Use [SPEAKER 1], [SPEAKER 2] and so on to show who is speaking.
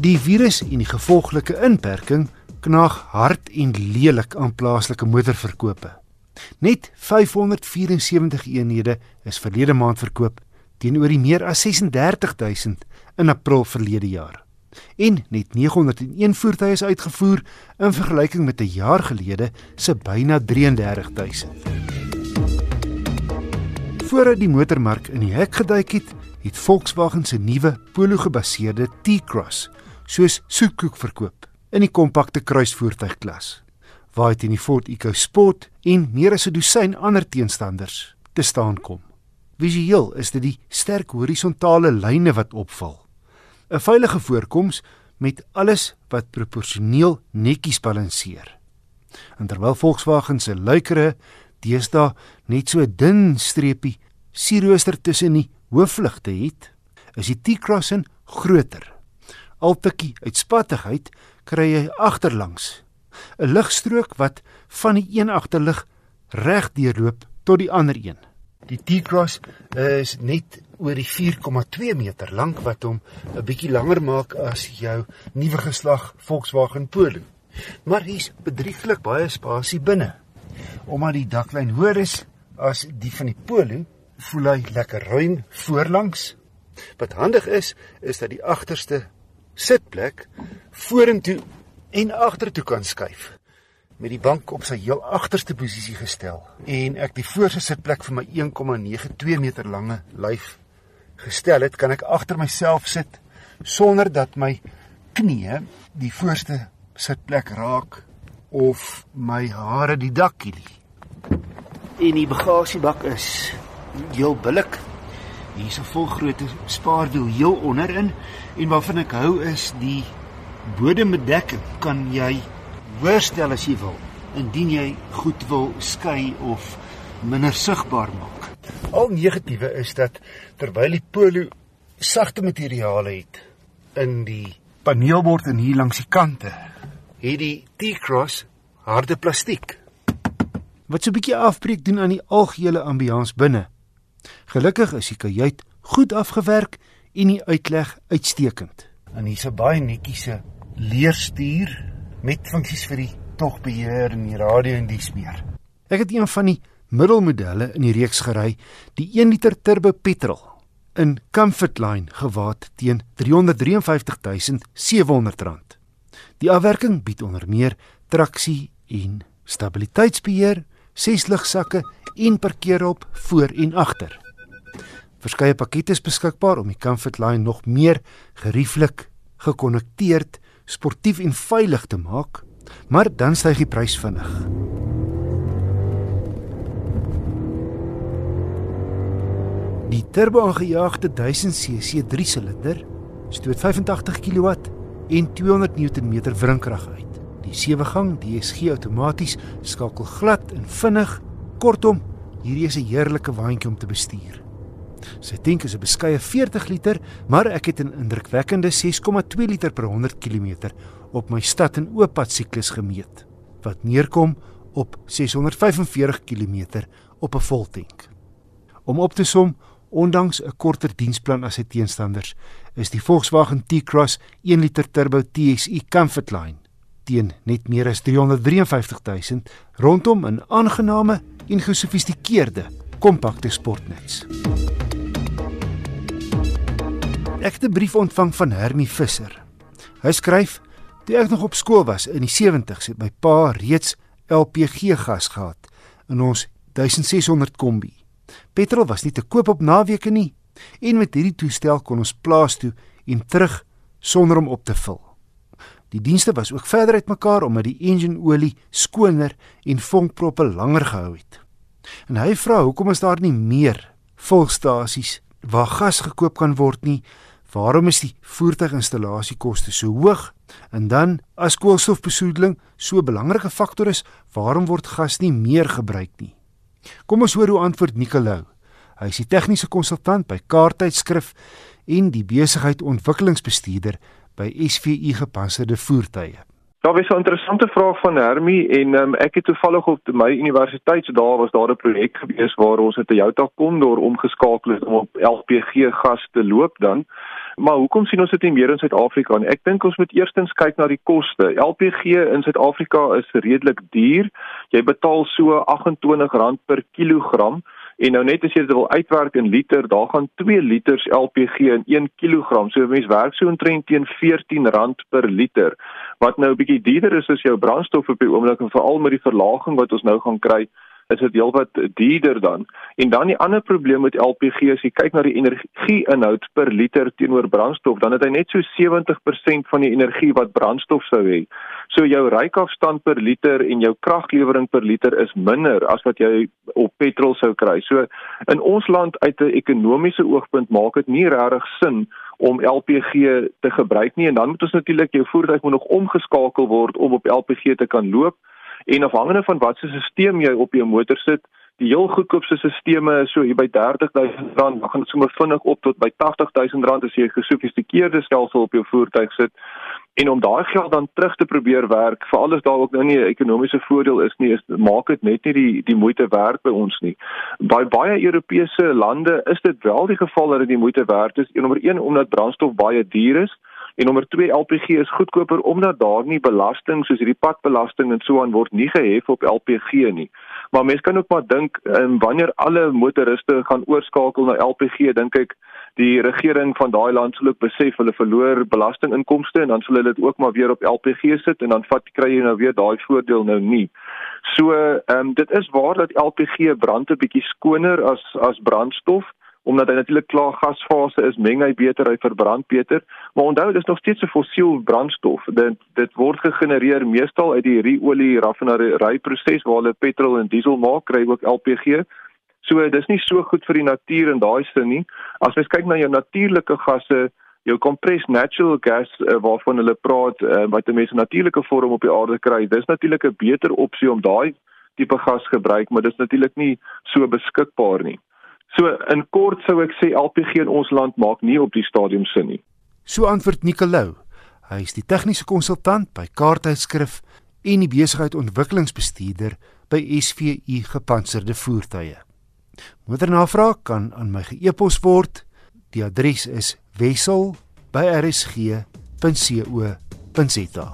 [SPEAKER 1] Die virus en die gevolglike inperking knaag hard en lelik aan plaaslike motorverkope. Net 574 eenhede is verlede maand verkoop teenoor die meer as 36000 in April verlede jaar. En net 901 voertuie is uitgevoer in vergelyking met 'n jaar gelede se byna 33000. Voordat die motormark in die hek geduik het, het Volkswagen se nuwe Polo-gebaseerde T-Cross soos soetkoek verkoop in die kompakte kruisvoertuigklas, waar dit in die Ford EcoSport en meer as 'n dosyn ander teenstanders te staan kom. Visueel is dit die sterk horisontale lyne wat opval. 'n Veilige voorkoms met alles wat proporsioneel netjies balanseer. En terwyl Volkswagen se luikere deesdae net so 'n dun streepie sierrooster tussen die hoofligte het, is die T-Cross groter. Al tikkie uitspattigheid kry jy agterlangs 'n ligstrook wat van die een agterlig reg deurloop tot die ander een. Die T-Cross is net oor die 4,2 meter lank wat hom 'n bietjie langer maak as jou nuwe geslag Volkswagen Polo. Maar hier's bedrieglik baie spasie binne. Omdat die daklyn hoër is as die van die Polo, voel hy lekker ruim voorlangs. Wat handig is, is dat die agterste sitplek vorentoe en agtertoe kan skuif met die bank op sy heel agterste posisie gestel en ek die voorste sitplek vir my 1,92 meter lange lyf gestel het kan ek agter myself sit sonder dat my knie die voorste sitplek raak of my hare die dak kilie en die bagasiebak is heel billik hier's 'n volgrootte spaarwiel heel onderin en waarvan ek hou is die bodembedekking kan jy hoorstel as jy wil indien jy goed wil skei of minder sigbaar maak. Al negatiewe is dat terwyl die polo sagte materiale het in die paneelbord en hier langs die kante, het die T-Cross harde plastiek. Wat so 'n bietjie afbreek doen aan die algehele ambiance binne. Gelukkig is die kajuit goed afgewerk en die uitleg uitstekend. En hier's 'n baie netjiese leerstuur met funksies vir die togbeheer en die radio en dies meer. Ek het een van die middelmodelle in die reeks gery, die 1 liter turbo petrol in Comfortline gewaad teen R353700. Die afwerking bied onder meer traksie en stabiliteitsbeheer, ses ligsakke en parkeerhulp voor en agter. Verskeie pakkette is beskikbaar om die Comfortline nog meer gerieflik, gekonnekteerd, sportief en veilig te maak, maar dan styg die prys vinnig. Die turbo-aangejaagde 1000cc 3-silinder stoot 85 kW en 200 Nm wrinkrag uit. Die 7-gang DSG outomaties skakel glad en vinnig. Kortom, hierdie is 'n heerlike waantjie om te bestuur. Sy tank is 'n beskeie 40 liter, maar ek het 'n indrukwekkende 6,2 liter per 100 km op my stad en ooppad siklus gemeet, wat neerkom op 645 km op 'n voltank. Om op te som, ondanks 'n korter diensplan as sy teenstanders, is die Volkswagen T-Cross 1 liter turbo TSI Comfortline teen net meer as 353 000 rondom 'n aangename en gesofistikeerde kompakte sportnuts. Ek het 'n brief ontvang van Hermie Visser. Hy skryf: "Toe ek nog op skool was in die 70's, het my pa reeds LPG gas gehad in ons 1600 kombi. Petrol was nie te koop op naweke nie en met hierdie toestel kon ons plaas toe en terug sonder om op te vul. Die dienste was ook verder uitmekaar omdat die engine olie skoner en vonkproppe langer gehou het. En hy vra hoekom is daar nie meer volstasies waar gas gekoop kan word nie Waarom is die voertuiginstallasiekoste so hoog? En dan as koolstofbesoedeling so 'n belangrike faktor is, waarom word gas nie meer gebruik nie? Kom ons hoor hoe antwoord Nicolou. Hy is die tegniese konsultant by Kaarttydskrif en die besigheid ontwikkelingsbestuurder by SVU gepantserde voertuie.
[SPEAKER 2] Daar was 'n interessante vraag van Hermie en um, ek het toevallig op my universiteit so daar was daar 'n projek gewees waar ons 'n Toyota Condor omgeskakel het om op LPG gas te loop dan Maar hoekom sien ons dit nie meer in Suid-Afrika nie? Ek dink ons moet eerstens kyk na die koste. LPG in Suid-Afrika is redelik duur. Jy betaal so R28 per kilogram. En nou net as jy dit wil uitwerk in liter, daar gaan 2 liters LPG in 1 kg. So mens werk so omtrent teen R14 per liter, wat nou 'n bietjie duurder is as jou brandstof op die oomblik en veral met die verlaging wat ons nou gaan kry is dit heelwat duurder dan. En dan die ander probleem met LPG as jy kyk na die energie-inhoud per liter teenoor brandstof, dan het hy net so 70% van die energie wat brandstof sou hê. So jou rykafstand per liter en jou kraglewering per liter is minder as wat jy op petrol sou kry. So in ons land uit 'n ekonomiese oogpunt maak dit nie regtig sin om LPG te gebruik nie en dan moet ons natuurlik jou voertuig moet nog omgeskakel word om op LPG te kan loop en afhangende van wat se stelsel jy op jou motor sit die heel goedkoopste stelsels is so hier by R30000 dan gaan sommer vinnig op tot by R80000 as jy 'n gesofistikeerde stelsel op jou voertuig sit. En om daai geld dan terug te probeer werk vir alles daar ook nou nie 'n ekonomiese voordeel is nie is maak dit net nie die die moeite werd by ons nie. By baie Europese lande is dit wel die geval dat dit die moeite werd is en nommer 1 omdat brandstof baie duur is En nommer 2 LPG is goedkoper omdat daar nie belasting soos hierdie padbelasting en so aan word nie gehef op LPG nie. Maar mense kan ook maar dink um, wanneer alle motoriste gaan oorskakel na LPG, dink ek die regering van daai land sal ook besef hulle verloor belastinginkomste en dan sal hulle dit ook maar weer op LPG sit en dan vat kry jy nou weer daai voordeel nou nie. So ehm um, dit is waar dat LPG brand 'n bietjie skoner as as brandstof omdat hy natuurlik klaar gasfase is, meng hy beter, hy verbrand beter. Maar onthou, dit is nog steeds 'n fossiel brandstof. Dit dit word gegenereer meestal uit die ru-olie raffinaderry proses waar hulle petrol en diesel maak, kry ook LPG. So dis nie so goed vir die natuur in daai sin nie. As jy kyk na jou natuurlike gasse, jou compressed natural gas uh, waarvan hulle praat uh, wat mense natuurlike vorm op die aarde kry, dis natuurlik 'n beter opsie om daai tipe gas gebruik, maar dis natuurlik nie so beskikbaar nie. So in kort sou ek sê LPG in ons land maak nie op die stadium sin nie.
[SPEAKER 1] So antwoord Nicolou. Hy is die tegniese konsultant by Kaarthuisskrif en die besigheid ontwikkelingsbestuurder by SVU Gepantserde Voertuie. Moeder navraag kan aan my ge-e-pos word. Die adres is wissel@rsg.co.za.